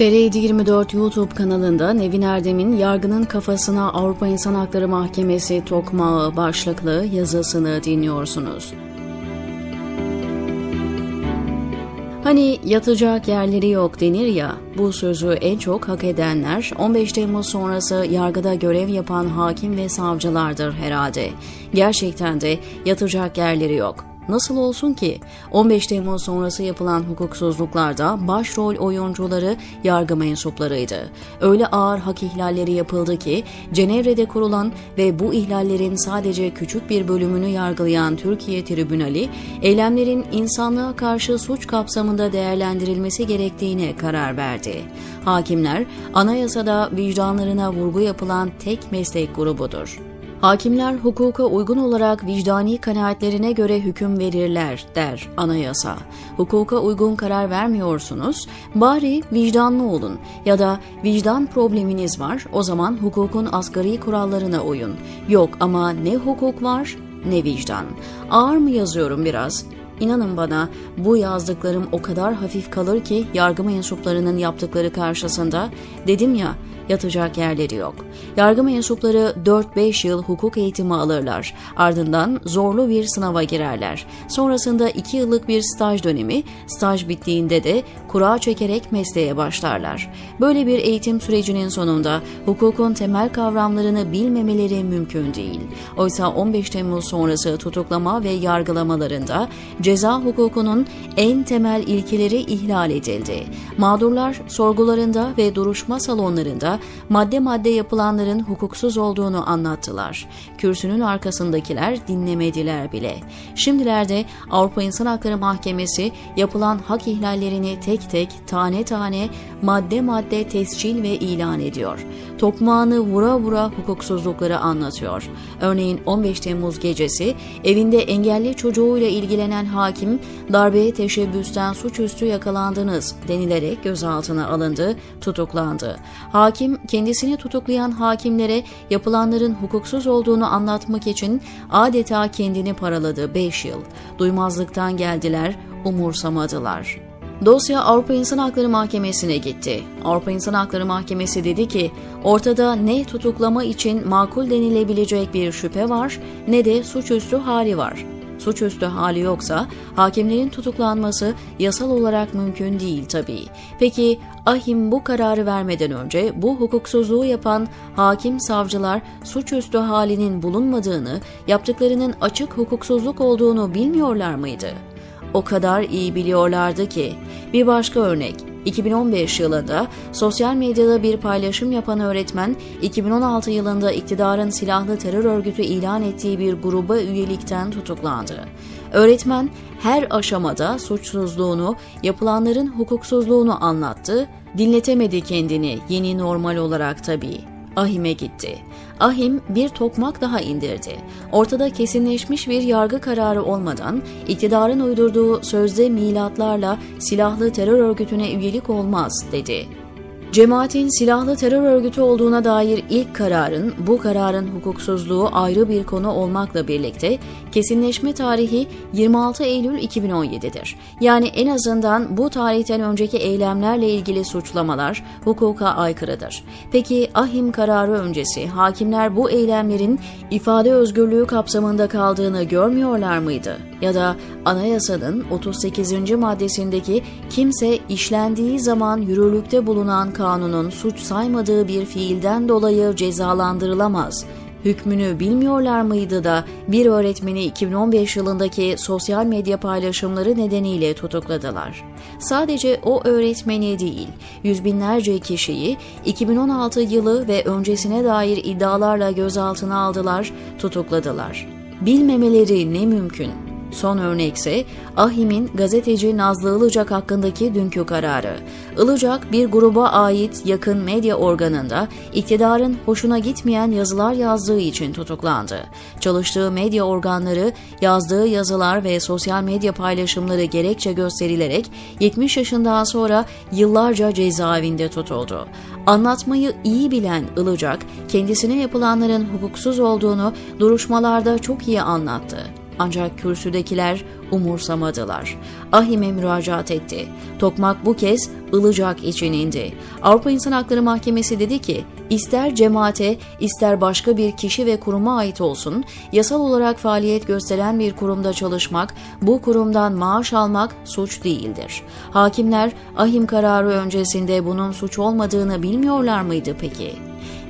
TR724 YouTube kanalında Nevin Erdem'in Yargının Kafasına Avrupa İnsan Hakları Mahkemesi Tokmağı başlıklı yazısını dinliyorsunuz. Hani yatacak yerleri yok denir ya, bu sözü en çok hak edenler 15 Temmuz sonrası yargıda görev yapan hakim ve savcılardır herhalde. Gerçekten de yatacak yerleri yok. Nasıl olsun ki? 15 Temmuz sonrası yapılan hukuksuzluklarda başrol oyuncuları yargı mensuplarıydı. Öyle ağır hak ihlalleri yapıldı ki Cenevre'de kurulan ve bu ihlallerin sadece küçük bir bölümünü yargılayan Türkiye Tribünali, eylemlerin insanlığa karşı suç kapsamında değerlendirilmesi gerektiğine karar verdi. Hakimler, anayasada vicdanlarına vurgu yapılan tek meslek grubudur. Hakimler hukuka uygun olarak vicdani kanaatlerine göre hüküm verirler der anayasa. Hukuka uygun karar vermiyorsunuz, bari vicdanlı olun ya da vicdan probleminiz var o zaman hukukun asgari kurallarına uyun. Yok ama ne hukuk var ne vicdan. Ağır mı yazıyorum biraz? İnanın bana bu yazdıklarım o kadar hafif kalır ki yargı mensuplarının yaptıkları karşısında dedim ya yatacak yerleri yok. Yargı mensupları 4-5 yıl hukuk eğitimi alırlar. Ardından zorlu bir sınava girerler. Sonrasında 2 yıllık bir staj dönemi, staj bittiğinde de kura çekerek mesleğe başlarlar. Böyle bir eğitim sürecinin sonunda hukukun temel kavramlarını bilmemeleri mümkün değil. Oysa 15 Temmuz sonrası tutuklama ve yargılamalarında ceza hukukunun en temel ilkeleri ihlal edildi. Mağdurlar sorgularında ve duruşma salonlarında madde madde yapılanların hukuksuz olduğunu anlattılar. Kürsünün arkasındakiler dinlemediler bile. Şimdilerde Avrupa İnsan Hakları Mahkemesi yapılan hak ihlallerini tek tek tane tane madde madde tescil ve ilan ediyor. Tokmağını vura vura hukuksuzlukları anlatıyor. Örneğin 15 Temmuz gecesi evinde engelli çocuğuyla ilgilenen hakim darbeye teşebbüsten suçüstü yakalandınız denilerek gözaltına alındı, tutuklandı. Hakim kendisini tutuklayan hakimlere yapılanların hukuksuz olduğunu anlatmak için adeta kendini paraladı 5 yıl. Duymazlıktan geldiler, umursamadılar. Dosya Avrupa İnsan Hakları Mahkemesi'ne gitti. Avrupa İnsan Hakları Mahkemesi dedi ki, ortada ne tutuklama için makul denilebilecek bir şüphe var ne de suçüstü hali var suçüstü hali yoksa hakimlerin tutuklanması yasal olarak mümkün değil tabii. Peki ahim bu kararı vermeden önce bu hukuksuzluğu yapan hakim savcılar suçüstü halinin bulunmadığını, yaptıklarının açık hukuksuzluk olduğunu bilmiyorlar mıydı? O kadar iyi biliyorlardı ki. Bir başka örnek 2015 yılında sosyal medyada bir paylaşım yapan öğretmen, 2016 yılında iktidarın silahlı terör örgütü ilan ettiği bir gruba üyelikten tutuklandı. Öğretmen her aşamada suçsuzluğunu, yapılanların hukuksuzluğunu anlattı, dinletemedi kendini yeni normal olarak tabii. Ahim'e gitti. Ahim bir tokmak daha indirdi. Ortada kesinleşmiş bir yargı kararı olmadan iktidarın uydurduğu sözde milatlarla silahlı terör örgütüne üyelik olmaz dedi. Cemaatin silahlı terör örgütü olduğuna dair ilk kararın, bu kararın hukuksuzluğu ayrı bir konu olmakla birlikte kesinleşme tarihi 26 Eylül 2017'dir. Yani en azından bu tarihten önceki eylemlerle ilgili suçlamalar hukuka aykırıdır. Peki ahim kararı öncesi hakimler bu eylemlerin ifade özgürlüğü kapsamında kaldığını görmüyorlar mıydı? Ya da anayasanın 38. maddesindeki kimse işlendiği zaman yürürlükte bulunan kanunun suç saymadığı bir fiilden dolayı cezalandırılamaz. Hükmünü bilmiyorlar mıydı da bir öğretmeni 2015 yılındaki sosyal medya paylaşımları nedeniyle tutukladılar. Sadece o öğretmeni değil, yüz binlerce kişiyi 2016 yılı ve öncesine dair iddialarla gözaltına aldılar, tutukladılar. Bilmemeleri ne mümkün? Son örnekse Ahim'in gazeteci Nazlı Ilıcak hakkındaki dünkü kararı. Ilıcak bir gruba ait yakın medya organında iktidarın hoşuna gitmeyen yazılar yazdığı için tutuklandı. Çalıştığı medya organları yazdığı yazılar ve sosyal medya paylaşımları gerekçe gösterilerek 70 yaşından sonra yıllarca cezaevinde tutuldu. Anlatmayı iyi bilen Ilıcak kendisine yapılanların hukuksuz olduğunu duruşmalarda çok iyi anlattı. Ancak kürsüdekiler umursamadılar. Ahim'e müracaat etti. Tokmak bu kez Ilıcak için indi. Avrupa İnsan Hakları Mahkemesi dedi ki, ister cemaate, ister başka bir kişi ve kuruma ait olsun, yasal olarak faaliyet gösteren bir kurumda çalışmak, bu kurumdan maaş almak suç değildir. Hakimler ahim kararı öncesinde bunun suç olmadığını bilmiyorlar mıydı peki?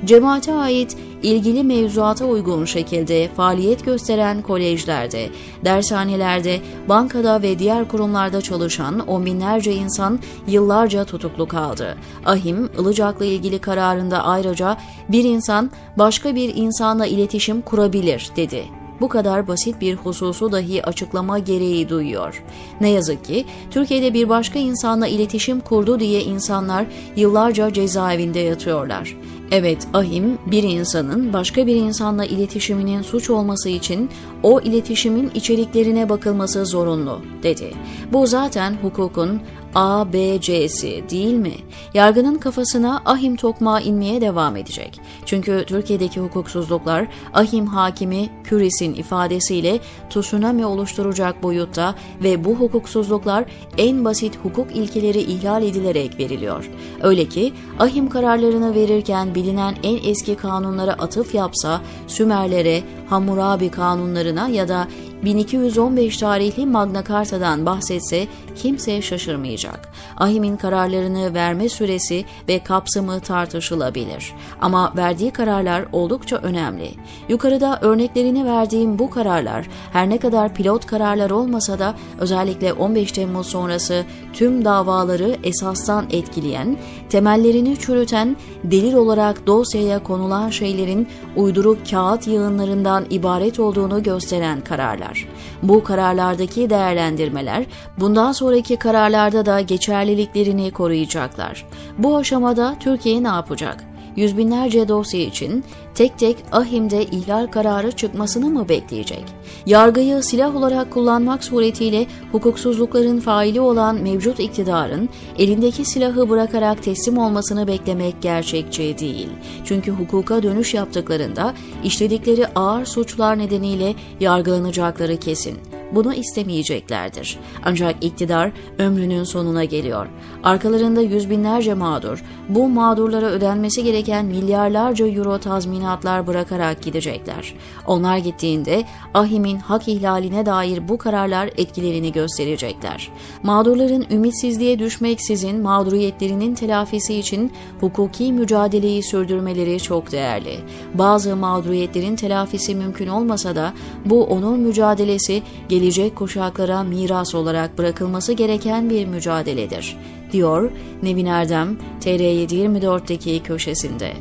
Cemaate ait ilgili mevzuata uygun şekilde faaliyet gösteren kolejlerde, dershanelerde, bankada ve diğer kurumlarda çalışan on binlerce insan yıllarca tutuklu kaldı. Ahim, Ilıcak'la ilgili kararında ayrıca bir insan başka bir insanla iletişim kurabilir dedi bu kadar basit bir hususu dahi açıklama gereği duyuyor. Ne yazık ki Türkiye'de bir başka insanla iletişim kurdu diye insanlar yıllarca cezaevinde yatıyorlar. Evet, ahim bir insanın başka bir insanla iletişiminin suç olması için o iletişimin içeriklerine bakılması zorunlu, dedi. Bu zaten hukukun A, B, C'si değil mi? Yargının kafasına ahim tokmağı inmeye devam edecek. Çünkü Türkiye'deki hukuksuzluklar ahim hakimi Küris'in ifadesiyle tsunami oluşturacak boyutta ve bu hukuksuzluklar en basit hukuk ilkeleri ihlal edilerek veriliyor. Öyle ki ahim kararlarını verirken bilinen en eski kanunlara atıf yapsa Sümerlere, Hammurabi kanunlarına ya da 1215 tarihli Magna Carta'dan bahsetse kimse şaşırmayacak. Ahim'in kararlarını verme süresi ve kapsamı tartışılabilir. Ama verdiği kararlar oldukça önemli. Yukarıda örneklerini verdiğim bu kararlar her ne kadar pilot kararlar olmasa da özellikle 15 Temmuz sonrası tüm davaları esastan etkileyen, temellerini çürüten, delil olarak dosyaya konulan şeylerin uyduruk kağıt yığınlarından ibaret olduğunu gösteren kararlar. Bu kararlardaki değerlendirmeler bundan sonraki kararlarda da geçerliliklerini koruyacaklar. Bu aşamada Türkiye ne yapacak? Yüz binlerce dosya için tek tek ahimde ihlal kararı çıkmasını mı bekleyecek? Yargıyı silah olarak kullanmak suretiyle hukuksuzlukların faili olan mevcut iktidarın elindeki silahı bırakarak teslim olmasını beklemek gerçekçi değil. Çünkü hukuka dönüş yaptıklarında işledikleri ağır suçlar nedeniyle yargılanacakları kesin bunu istemeyeceklerdir. Ancak iktidar ömrünün sonuna geliyor. Arkalarında yüz binlerce mağdur, bu mağdurlara ödenmesi gereken milyarlarca euro tazminatlar bırakarak gidecekler. Onlar gittiğinde Ahim'in hak ihlaline dair bu kararlar etkilerini gösterecekler. Mağdurların ümitsizliğe düşmeksizin mağduriyetlerinin telafisi için hukuki mücadeleyi sürdürmeleri çok değerli. Bazı mağduriyetlerin telafisi mümkün olmasa da bu onun mücadelesi gelecek kuşaklara miras olarak bırakılması gereken bir mücadeledir, diyor Nevin Erdem TR724'deki köşesinde.